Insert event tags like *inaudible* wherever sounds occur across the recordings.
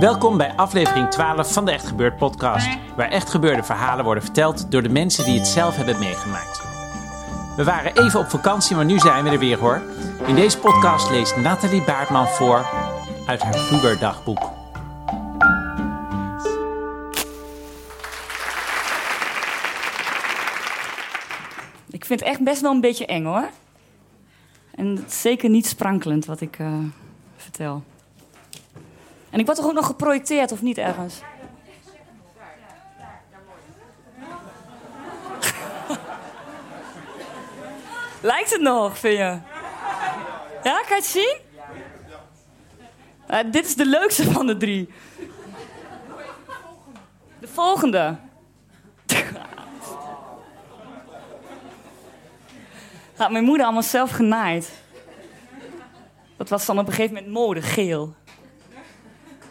Welkom bij aflevering 12 van de Echt Gebeurd podcast, waar echt gebeurde verhalen worden verteld door de mensen die het zelf hebben meegemaakt. We waren even op vakantie, maar nu zijn we er weer hoor. In deze podcast leest Nathalie Baartman voor uit haar puberdagboek. Ik vind het echt best wel een beetje eng hoor. En zeker niet sprankelend wat ik uh, vertel. En ik word toch ook nog geprojecteerd of niet ergens? Lijkt het nog, vind je? Ja, kan je het zien? Uh, dit is de leukste van de drie. De volgende. Had mijn moeder allemaal zelf genaaid. Dat was dan op een gegeven moment mode, geel.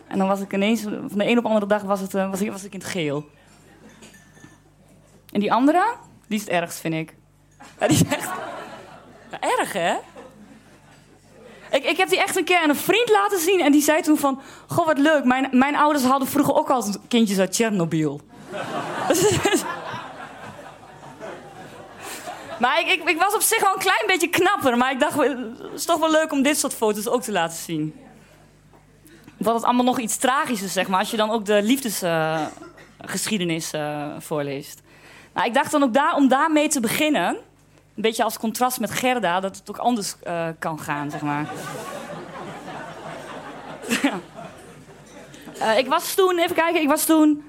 En dan was ik ineens, van de een op de andere dag was, het, uh, was, ik, was ik in het geel. En die andere, die is het ergst, vind ik. Ja, die is echt... Erg, hè? Ik, ik heb die echt een keer aan een vriend laten zien en die zei toen van... Goh, wat leuk, mijn, mijn ouders hadden vroeger ook al kindjes uit Tsjernobyl. *laughs* maar ik, ik, ik, was op zich wel een klein beetje knapper. Maar ik dacht, het is toch wel leuk om dit soort foto's ook te laten zien. Wat het allemaal nog iets tragisch is, zeg maar, als je dan ook de liefdesgeschiedenis uh, voorleest. Nou, ik dacht dan ook daar, om daarmee te beginnen, een beetje als contrast met Gerda, dat het ook anders uh, kan gaan, zeg maar. *laughs* ik was toen, even kijken, ik was toen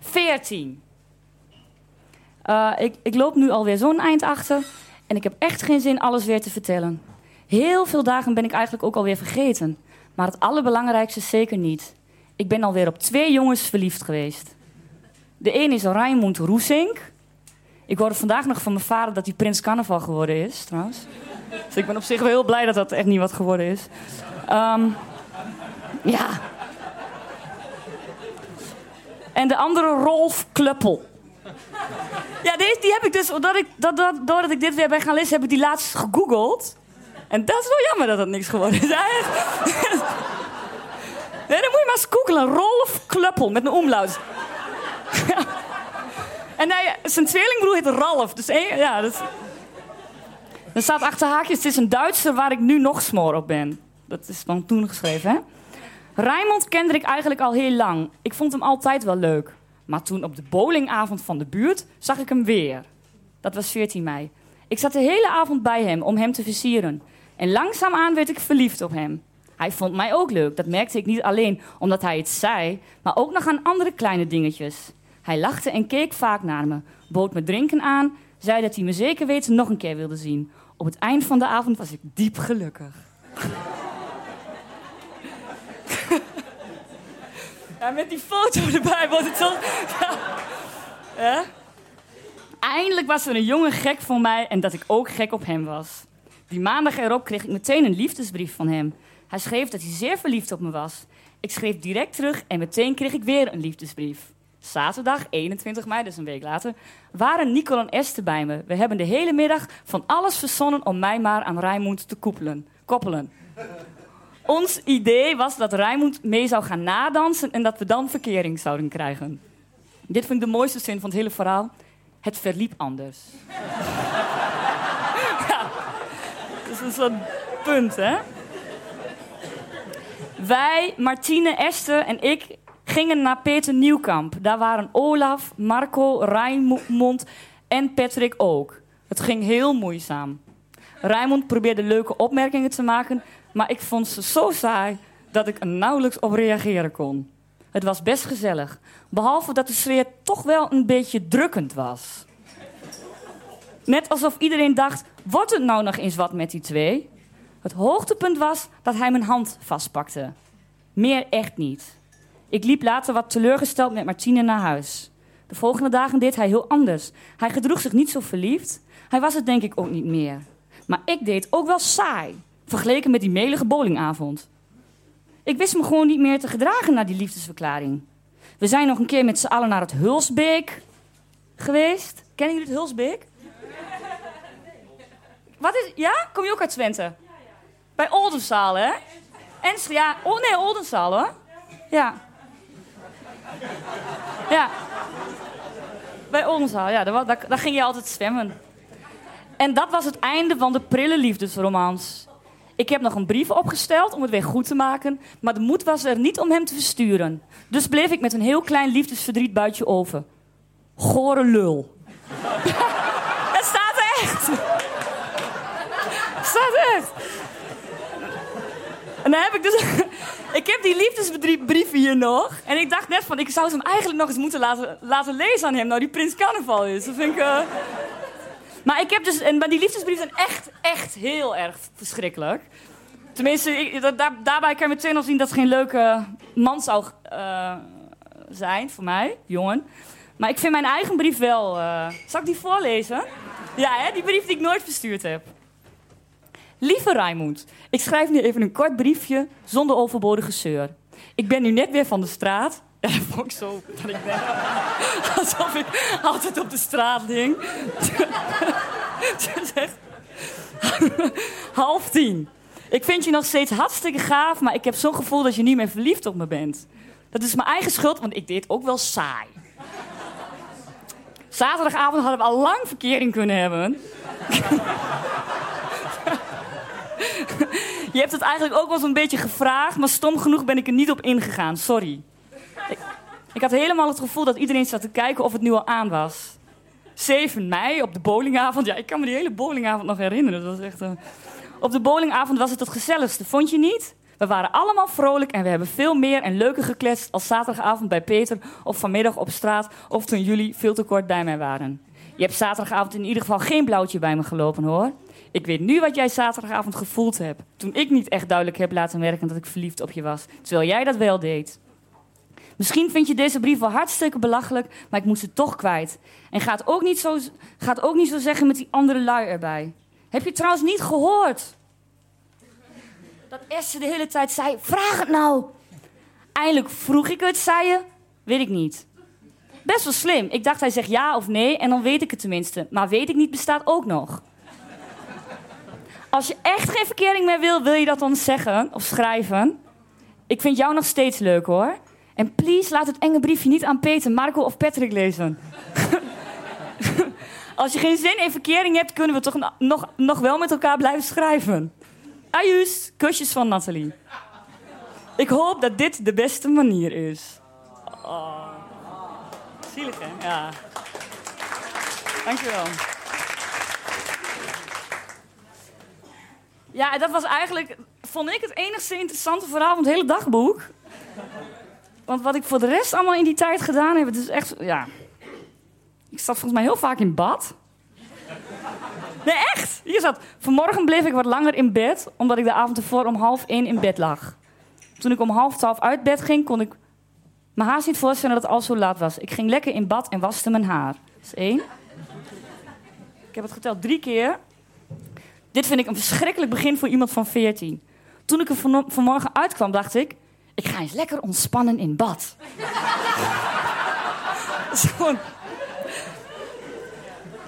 14. ik, ik loop nu alweer zo'n eind achter en ik heb echt geen zin alles weer te vertellen. Heel veel dagen ben ik eigenlijk ook alweer vergeten. Maar het allerbelangrijkste zeker niet. Ik ben alweer op twee jongens verliefd geweest. De een is Raimund Roesink. Ik hoorde vandaag nog van mijn vader dat hij prins carnaval geworden is, trouwens. Dus ik ben op zich wel heel blij dat dat echt niet wat geworden is. Um, ja. En de andere Rolf Kluppel. Ja, die, die heb ik dus, doordat ik, dat, dat, doordat ik dit weer ben gaan lezen, heb ik die laatst gegoogeld. En dat is wel jammer dat dat niks geworden is. nee, dan moet je maar eens googelen. Rolf Kluppel met een omlaut. En nee, zijn tweelingbroer heet Ralf. Dus één, ja, dat... Er staat achter haakjes, het is een Duitser waar ik nu nog smoor op ben. Dat is dan toen geschreven, hè? Rijmond kende ik eigenlijk al heel lang. Ik vond hem altijd wel leuk. Maar toen op de bowlingavond van de buurt zag ik hem weer. Dat was 14 mei. Ik zat de hele avond bij hem om hem te versieren. En langzaamaan werd ik verliefd op hem. Hij vond mij ook leuk. Dat merkte ik niet alleen omdat hij het zei, maar ook nog aan andere kleine dingetjes. Hij lachte en keek vaak naar me, bood me drinken aan, zei dat hij me zeker weten nog een keer wilde zien. Op het eind van de avond was ik diep gelukkig. *laughs* ja, met die foto erbij wordt het toch. *laughs* ja. Eindelijk was er een jongen gek voor mij en dat ik ook gek op hem was. Die maandag erop kreeg ik meteen een liefdesbrief van hem. Hij schreef dat hij zeer verliefd op me was. Ik schreef direct terug en meteen kreeg ik weer een liefdesbrief. Zaterdag, 21 mei, dus een week later, waren Nicole en Esther bij me. We hebben de hele middag van alles verzonnen om mij maar aan Rijmond te koppelen. koppelen. Ons idee was dat Rijmond mee zou gaan nadansen en dat we dan verkering zouden krijgen. Dit vind ik de mooiste zin van het hele verhaal. Het verliep anders. Een soort punt, hè? Wij, Martine, Esther en ik gingen naar Peter Nieuwkamp. Daar waren Olaf, Marco, Rijnmond en Patrick ook. Het ging heel moeizaam. Rijmond probeerde leuke opmerkingen te maken, maar ik vond ze zo saai dat ik er nauwelijks op reageren kon. Het was best gezellig, behalve dat de sfeer toch wel een beetje drukkend was. Net alsof iedereen dacht: wordt het nou nog eens wat met die twee? Het hoogtepunt was dat hij mijn hand vastpakte. Meer echt niet. Ik liep later wat teleurgesteld met Martine naar huis. De volgende dagen deed hij heel anders. Hij gedroeg zich niet zo verliefd. Hij was het denk ik ook niet meer. Maar ik deed ook wel saai, vergeleken met die melige bowlingavond. Ik wist me gewoon niet meer te gedragen na die liefdesverklaring. We zijn nog een keer met z'n allen naar het Hulsbeek geweest. Kennen jullie het Hulsbeek? Wat is... Ja? Kom je ook uit Twente? Bij Oldenzaal, hè? En, ja, oh nee, Oldenzaal, hoor. Ja. Ja. Bij Oldenzaal, ja, daar, daar, ging je altijd zwemmen. En dat was het einde van de prille liefdesromans. Ik heb nog een brief opgesteld om het weer goed te maken, maar de moed was er niet om hem te versturen. Dus bleef ik met een heel klein liefdesverdriet buitje over. Gore lul. *laughs* het staat echt. En dan heb ik dus... *laughs* ik heb die liefdesbrieven hier nog. En ik dacht net van, ik zou ze hem eigenlijk nog eens moeten laten, laten lezen aan hem. Nou, die Prins Carnaval is. Dat vind ik... Uh... Maar ik heb dus... En, maar die liefdesbrieven zijn echt, echt heel erg verschrikkelijk. Tenminste, daarbij kan je meteen al zien dat het geen leuke man zou uh, zijn voor mij, jongen. Maar ik vind mijn eigen brief wel... Uh... Zal ik die voorlezen? Ja, hè? die brief die ik nooit verstuurd heb. Lieve Raimond, ik schrijf nu even een kort briefje zonder overbodige zeur. Ik ben nu net weer van de straat. *laughs* Ja, dat vond ik zo dat ik ben. *laughs* Alsof ik altijd op de straat ding. *laughs* Half tien. Ik vind je nog steeds hartstikke gaaf, maar ik heb zo'n gevoel dat je niet meer verliefd op me bent. Dat is mijn eigen schuld, want ik deed ook wel saai. Zaterdagavond hadden we al lang verkering kunnen hebben. Je hebt het eigenlijk ook wel zo'n beetje gevraagd, maar stom genoeg ben ik er niet op ingegaan. Sorry. Ik, had helemaal het gevoel dat iedereen zat te kijken of het nu al aan was. 7 mei op de bowlingavond. Ja, ik kan me die hele bowlingavond nog herinneren. Dat was echt, uh... Op de bowlingavond was het het gezelligste, vond je niet? We waren allemaal vrolijk en we hebben veel meer en leuker gekletst als zaterdagavond bij Peter of vanmiddag op straat of toen jullie veel te kort bij mij waren. Je hebt zaterdagavond in ieder geval geen blauwtje bij me gelopen hoor. Ik weet nu wat jij zaterdagavond gevoeld hebt. Toen ik niet echt duidelijk heb laten merken dat ik verliefd op je was. Terwijl jij dat wel deed. Misschien vind je deze brief wel hartstikke belachelijk, maar ik moest het toch kwijt. En ga ook niet zo, ga ook niet zo zeggen met die andere lui erbij. Heb je trouwens niet gehoord? Dat Esther de hele tijd zei: Vraag het nou. Eindelijk vroeg ik het, zei je. Weet ik niet. Best wel slim. Ik dacht hij zegt ja of nee en dan weet ik het tenminste. Maar weet ik niet bestaat ook nog. Als je echt geen verkering meer wil, wil je dat dan zeggen of schrijven? Ik vind jou nog steeds leuk hoor. En please laat het enge briefje niet aan Peter, Marco of Patrick lezen. *laughs* Als je geen zin in verkering hebt, kunnen we toch nog, nog wel met elkaar blijven schrijven. Ajuus, kusjes van Nathalie. Ik hoop dat dit de beste manier is. Oh. Zielig hè? Ja. Dankjewel. Ja, dat was eigenlijk, vond ik het enigste interessante verhaal van het hele dagboek. Want wat ik voor de rest allemaal in die tijd gedaan heb, het is echt, ja. Ik zat volgens mij heel vaak in bad. Nee, echt. Hier zat. Vanmorgen bleef ik wat langer in bed, omdat ik de avond ervoor om half één in bed lag. Toen ik om half twaalf uit bed ging, kon ik me haast niet voorstellen dat het al zo laat was. Ik ging lekker in bad en waste mijn haar. Dat is één. Ik heb het geteld drie keer. Dit vind ik een verschrikkelijk begin voor iemand van 14. Toen ik er van, vanmorgen uitkwam, dacht ik... Ik ga eens lekker ontspannen in bad. *laughs*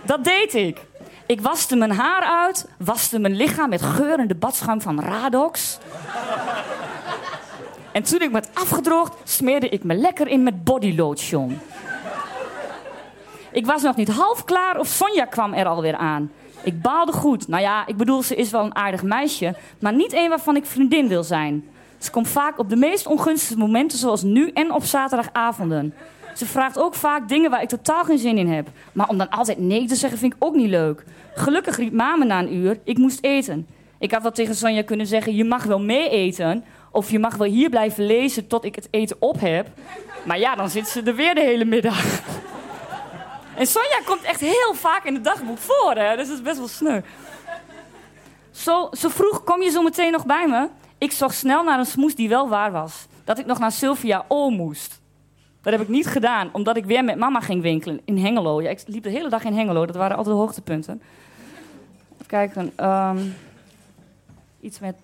Dat deed ik. Ik waste mijn haar uit, waste mijn lichaam met geurende badschuim van Radox. En toen ik me had afgedroogd, smeerde ik me lekker in met bodylotion. Ik was nog niet half klaar of Sonja kwam er alweer aan. Ik baalde goed. Nou ja, ik bedoel, ze is wel een aardig meisje, maar niet een waarvan ik vriendin wil zijn. Ze komt vaak op de meest ongunstige momenten, zoals nu en op zaterdagavonden. Ze vraagt ook vaak dingen waar ik totaal geen zin in heb. Maar om dan altijd nee te zeggen, vind ik ook niet leuk. Gelukkig riep mama na een uur, ik moest eten. Ik had wel tegen Sonja kunnen zeggen, je mag wel mee eten. Of je mag wel hier blijven lezen tot ik het eten op heb. Maar ja, dan zit ze er weer de hele middag. En Sonja komt echt heel vaak in het dagboek voor, hè? dus dat is best wel sneu. Zo, vroeg kom je zo meteen nog bij me. Ik zocht snel naar een smoes die wel waar was. Dat ik nog naar Sylvia O moest. Dat heb ik niet gedaan, omdat ik weer met mama ging winkelen in Hengelo. Ja, ik liep de hele dag in Hengelo, dat waren altijd de hoogtepunten. Even kijken. ehm, iets met.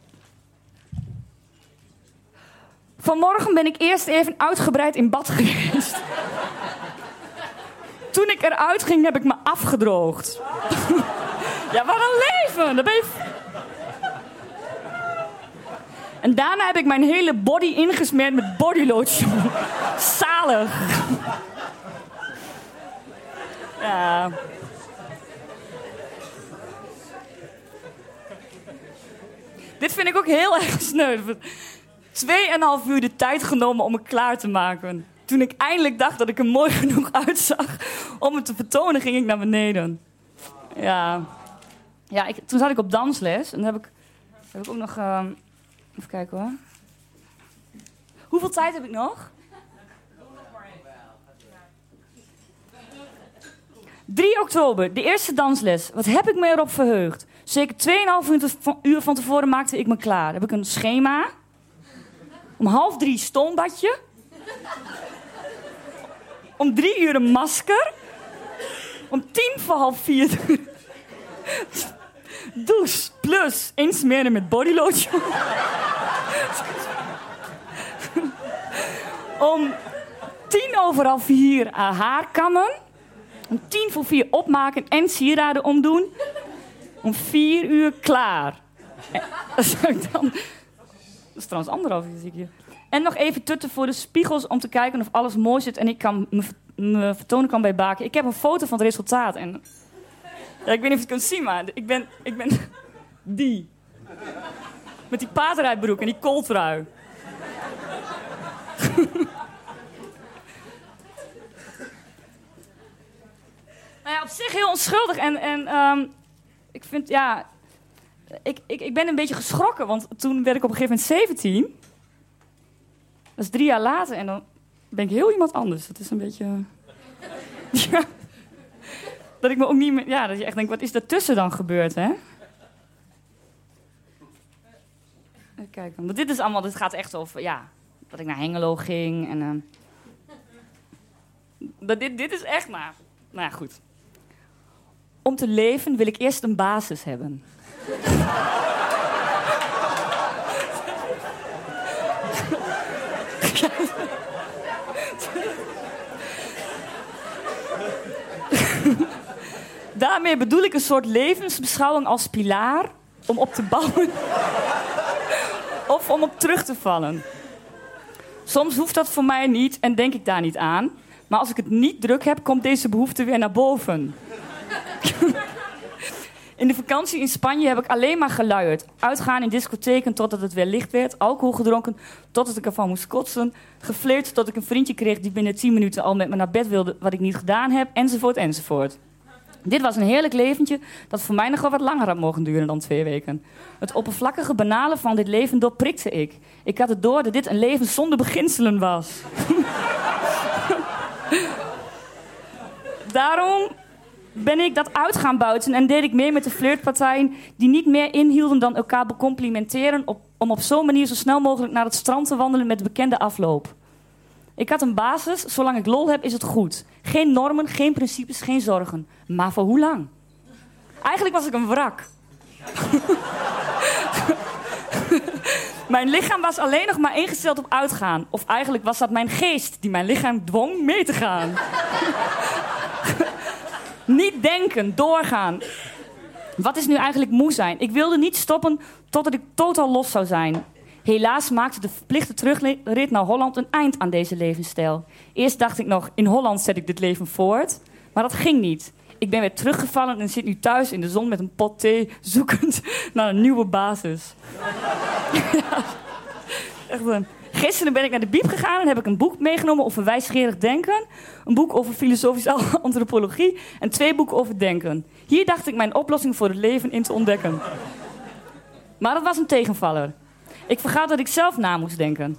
Vanmorgen ben ik eerst even uitgebreid in bad geweest. Toen ik eruit ging, heb ik me afgedroogd. ja, wat een leven! Dat ben. En daarna heb ik mijn hele body ingesmeerd met bodylotion. Zalig. ja. Dit vind ik ook heel erg sneu. Tweeënhalf uur de tijd genomen om me klaar te maken. Toen ik eindelijk dacht dat ik er mooi *laughs* genoeg uitzag om het te vertonen, ging ik naar beneden. Ja, ja ik, toen zat ik op dansles en dan heb ik, heb ik ook nog. ehm, even kijken hoor. Hoeveel tijd heb ik nog? 3 oktober, de eerste dansles. Wat heb ik me erop verheugd? Zeker 2,5 uur te- uur van tevoren maakte ik me klaar. Heb ik een schema. Om half drie stoombadje. Om drie uur een masker. Om tien voor half vier *laughs* douche plus insmeren met bodylotion. *laughs* Om tien over half vier haar kammen. Om tien voor vier opmaken en sieraden omdoen. Om vier uur klaar. *laughs* En, dan... Dat is trouwens anderhalf uur, zie hier. En nog even tutten voor de spiegels om te kijken of alles mooi zit. En ik kan me, me vertonen kan bij Baken. Ik heb een foto van het resultaat. En, ja, ik weet niet of je het kunt zien, maar ik ben, ik ben *laughs* die. Met die paardrijbroek en die kooltrui. *laughs* nou ja, op zich heel onschuldig. En, en ehm, ik vind, ja... Ik, ik, ik ben een beetje geschrokken, want toen werd ik op een gegeven moment 17. Dat is drie jaar later en dan ben ik heel iemand anders. Dat is een beetje... *laughs* ja. Dat ik me ook niet meer... Ja, dat je echt denkt, wat is daartussen dan gebeurd, hè? Kijken. Want dit is allemaal... Dit gaat echt over, ja... Dat ik naar Hengelo ging en... ehm, dat dit, dit is echt maar... Nou ja, goed. Om te leven wil ik eerst een basis hebben. Daarmee bedoel ik een soort levensbeschouwing als pilaar om op te bouwen *laughs* of om op terug te vallen. Soms hoeft dat voor mij niet en denk ik daar niet aan. Maar als ik het niet druk heb, komt deze behoefte weer naar boven. *laughs* In de vakantie in Spanje heb ik alleen maar geluierd. Uitgaan in discotheken totdat het weer licht werd. Alcohol gedronken totdat ik ervan moest kotsen. Geflirt tot ik een vriendje kreeg die binnen 10 minuten al met me naar bed wilde, wat ik niet gedaan heb. Enzovoort, enzovoort. Dit was een heerlijk leventje dat voor mij nog wel wat langer had mogen duren dan twee weken. Het oppervlakkige banale van dit leven doorprikte ik. Ik had het door dat dit een leven zonder beginselen was. *laughs* Daarom ben ik dat uit gaan buiten en deed ik mee met de flirtpartijen die niet meer inhielden dan elkaar becomplimenteren op, om op zo'n manier zo snel mogelijk naar het strand te wandelen met de bekende afloop. Ik had een basis, zolang ik lol heb is het goed. Geen normen, geen principes, geen zorgen. Maar voor hoe lang? Eigenlijk was ik een wrak. *laughs* mijn lichaam was alleen nog maar ingesteld op uitgaan. Of eigenlijk was dat mijn geest die mijn lichaam dwong mee te gaan. Niet denken, doorgaan. Wat is nu eigenlijk moe zijn? Ik wilde niet stoppen totdat ik totaal los zou zijn. Helaas maakte de verplichte terugrit naar Holland een eind aan deze levensstijl. Eerst dacht ik nog, in Holland zet ik dit leven voort. Maar dat ging niet. Ik ben weer teruggevallen en zit nu thuis in de zon met een pot thee, zoekend *laughs* naar een nieuwe basis. *laughs* Echt een... Gisteren ben ik naar de biep gegaan en heb ik een boek meegenomen over wijsgerig denken. Een boek over filosofische *laughs* antropologie en twee boeken over denken. Hier dacht ik mijn oplossing voor het leven in te ontdekken. Maar dat was een tegenvaller. Ik vergat dat ik zelf na moest denken.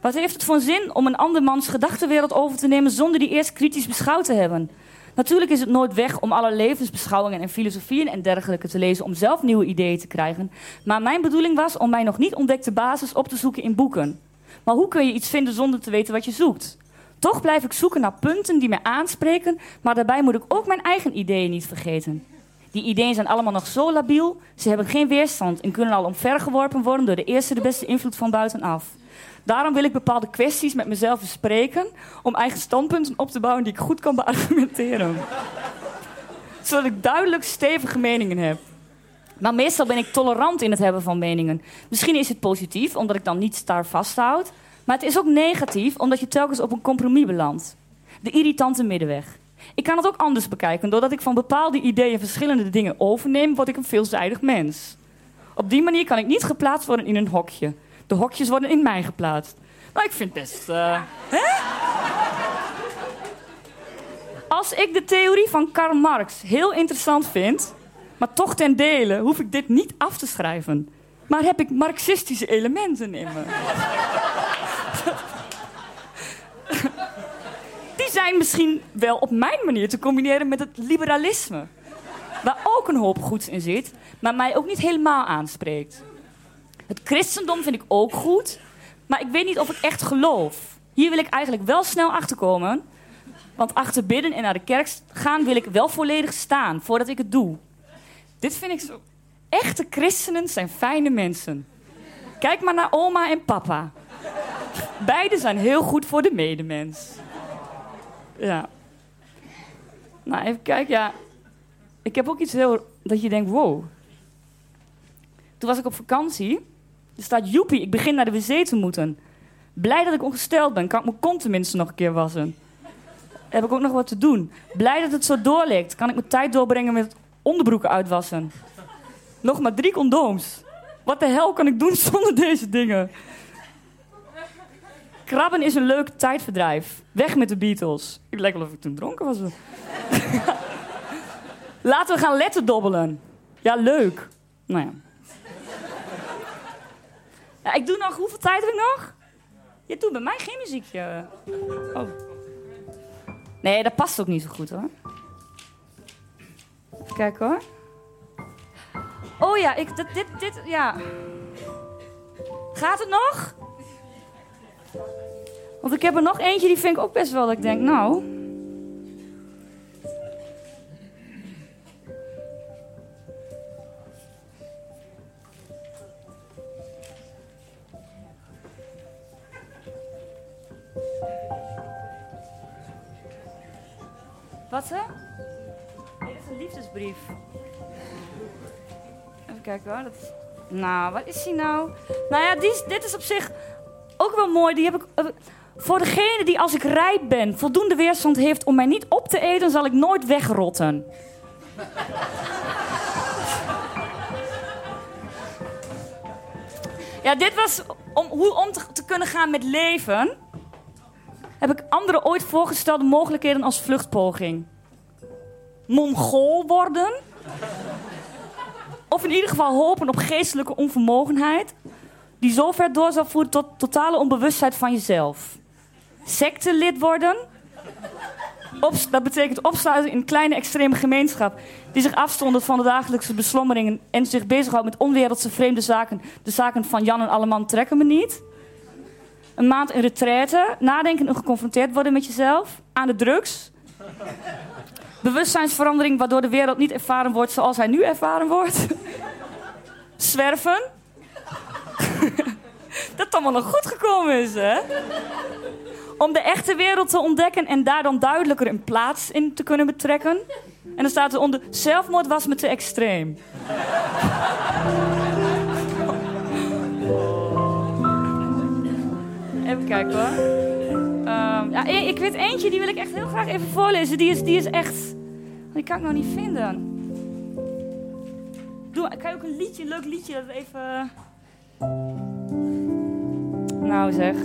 Wat heeft het voor zin om een andermans gedachtenwereld over te nemen zonder die eerst kritisch beschouwd te hebben? Natuurlijk is het nooit weg om alle levensbeschouwingen en filosofieën en dergelijke te lezen om zelf nieuwe ideeën te krijgen. Maar mijn bedoeling was om mijn nog niet ontdekte basis op te zoeken in boeken. Maar hoe kun je iets vinden zonder te weten wat je zoekt? Toch blijf ik zoeken naar punten die mij aanspreken, maar daarbij moet ik ook mijn eigen ideeën niet vergeten. Die ideeën zijn allemaal nog zo labiel, ze hebben geen weerstand en kunnen al omvergeworpen worden door de eerste de beste invloed van buitenaf. Daarom wil ik bepaalde kwesties met mezelf bespreken om eigen standpunten op te bouwen die ik goed kan beargumenteren. Zodat ik duidelijk stevige meningen heb. Maar meestal ben ik tolerant in het hebben van meningen. Misschien is het positief, omdat ik dan niet star vasthoud. Maar het is ook negatief, omdat je telkens op een compromis belandt. De irritante middenweg. Ik kan het ook anders bekijken. Doordat ik van bepaalde ideeën verschillende dingen overneem, word ik een veelzijdig mens. Op die manier kan ik niet geplaatst worden in een hokje. De hokjes worden in mij geplaatst. Nou, ik vind best. Uh, hè? Als ik de theorie van Karl Marx heel interessant vind, maar toch ten dele hoef ik dit niet af te schrijven. Maar heb ik marxistische elementen in me? *laughs* Die zijn misschien wel op mijn manier te combineren met het liberalisme. Waar ook een hoop goeds in zit, maar mij ook niet helemaal aanspreekt. Het christendom vind ik ook goed, maar ik weet niet of ik echt geloof. Hier wil ik eigenlijk wel snel achterkomen. Want achter bidden en naar de kerk gaan wil ik wel volledig staan voordat ik het doe. Dit vind ik zo. Echte christenen zijn fijne mensen. Kijk maar naar oma en papa. Beide zijn heel goed voor de medemens. Ja. Nou, even kijken. Ja. Ik heb ook iets heel... Dat je denkt, wow. Toen was ik op vakantie. Er staat, joepie, ik begin naar de wc te moeten. Blij dat ik ongesteld ben. Kan ik mijn kont tenminste nog een keer wassen. Heb ik ook nog wat te doen. Blij dat het zo doorleekt. Kan ik mijn tijd doorbrengen met onderbroeken uitwassen. Nog maar drie condooms. Wat de hel kan ik doen *laughs* zonder deze dingen? Krabben is een leuk tijdverdrijf. Weg met de Beatles. Ik lijkt wel of ik toen dronken was. *laughs* Laten we gaan letten dobbelen. Ja, leuk. Nou ja. ja. Ik doe nog... Hoeveel tijd heb ik nog? Je doet bij mij geen muziekje. Oh. Nee, dat past ook niet zo goed hoor. Even hoor. Oh ja, ik, dit, dit, dit, ja. Gaat het nog? Want ik heb er nog eentje, die vind ik ook best wel dat ik denk, nou... Wat hè? Liefdesbrief. Even kijken hoor. Dat... Nou, wat is die nou? Nou ja, dit is op zich ook wel mooi. Die heb ik. Uh, voor degene die als ik rijp ben voldoende weerstand heeft om mij niet op te eten, zal ik nooit wegrotten. *laughs* ja, dit was om, hoe om te, te kunnen gaan met leven. Heb ik anderen ooit voorgestelde mogelijkheden als vluchtpoging. Mongool worden. Of in ieder geval hopen op geestelijke onvermogenheid. Die zo ver door zal voeren tot totale onbewustheid van jezelf sectelid worden. dat betekent opsluiten in een kleine extreme gemeenschap. Die zich afzondert van de dagelijkse beslommeringen. En zich bezighoudt met onwereldse vreemde zaken. De zaken van Jan en Alleman trekken me niet. Een maand in retraite. Nadenken en geconfronteerd worden met jezelf. Aan de drugs. *laughs* Bewustzijnsverandering waardoor de wereld niet ervaren wordt zoals hij nu ervaren wordt. *laughs* Zwerven. *laughs* dat allemaal nog goed gekomen is, hè? om de echte wereld te ontdekken en daar dan duidelijker een plaats in te kunnen betrekken. En dan staat er onder: zelfmoord was me te extreem. Even kijken hoor. Um, ja, ik weet eentje, die wil ik echt heel graag even voorlezen. Die is, die is echt. Die kan ik nog niet vinden. Doe, kan je ook een liedje, een leuk liedje, dat even. Nou zeg.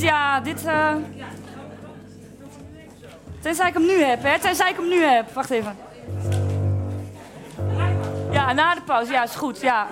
Ja. Dit, eh Tenzij ik hem nu heb, hè. Tenzij ik hem nu heb. Wacht even. Ja, na de pauze. Ja, is goed, ja.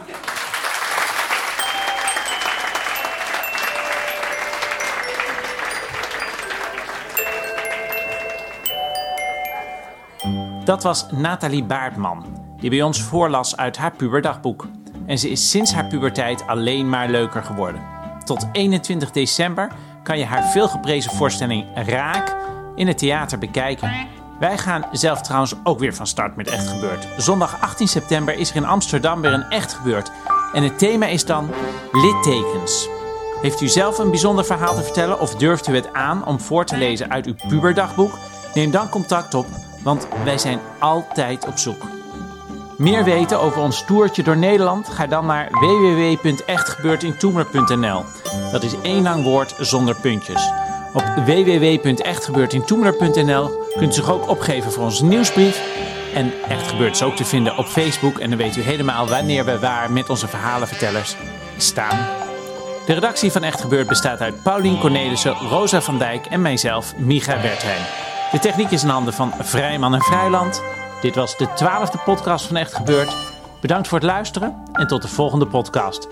Dat was Nathalie Baartman, die bij ons voorlas uit haar puberdagboek. En ze is sinds haar puberteit alleen maar leuker geworden. Tot 21 december kan je haar veelgeprezen voorstelling Raak in het theater bekijken. Wij gaan zelf trouwens ook weer van start met Echt Gebeurd. Zondag 18 september is er in Amsterdam weer een Echt Gebeurd. En het thema is dan littekens. Heeft u zelf een bijzonder verhaal te vertellen of durft u het aan om voor te lezen uit uw puberdagboek? Neem dan contact op, want wij zijn altijd op zoek. Meer weten over ons toertje door Nederland? Ga dan naar www.echtgebeurtintoemler.nl. Dat is één lang woord zonder puntjes. Op www.echtgebeurtintoemler.nl kunt u zich ook opgeven voor onze nieuwsbrief. En Echt Gebeurd is ook te vinden op Facebook. En dan weet u helemaal wanneer we waar met onze verhalenvertellers staan. De redactie van Echt Gebeurd bestaat uit Paulien Cornelissen, Rosa van Dijk en mijzelf, Micha Bertheim. De techniek is in handen van Vrijman en Vrijland. Dit was de twaalfde podcast van Echt Gebeurd. Bedankt voor het luisteren en tot de volgende podcast.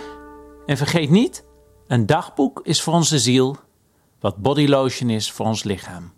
En vergeet niet, een dagboek is voor onze ziel wat bodylotion is voor ons lichaam.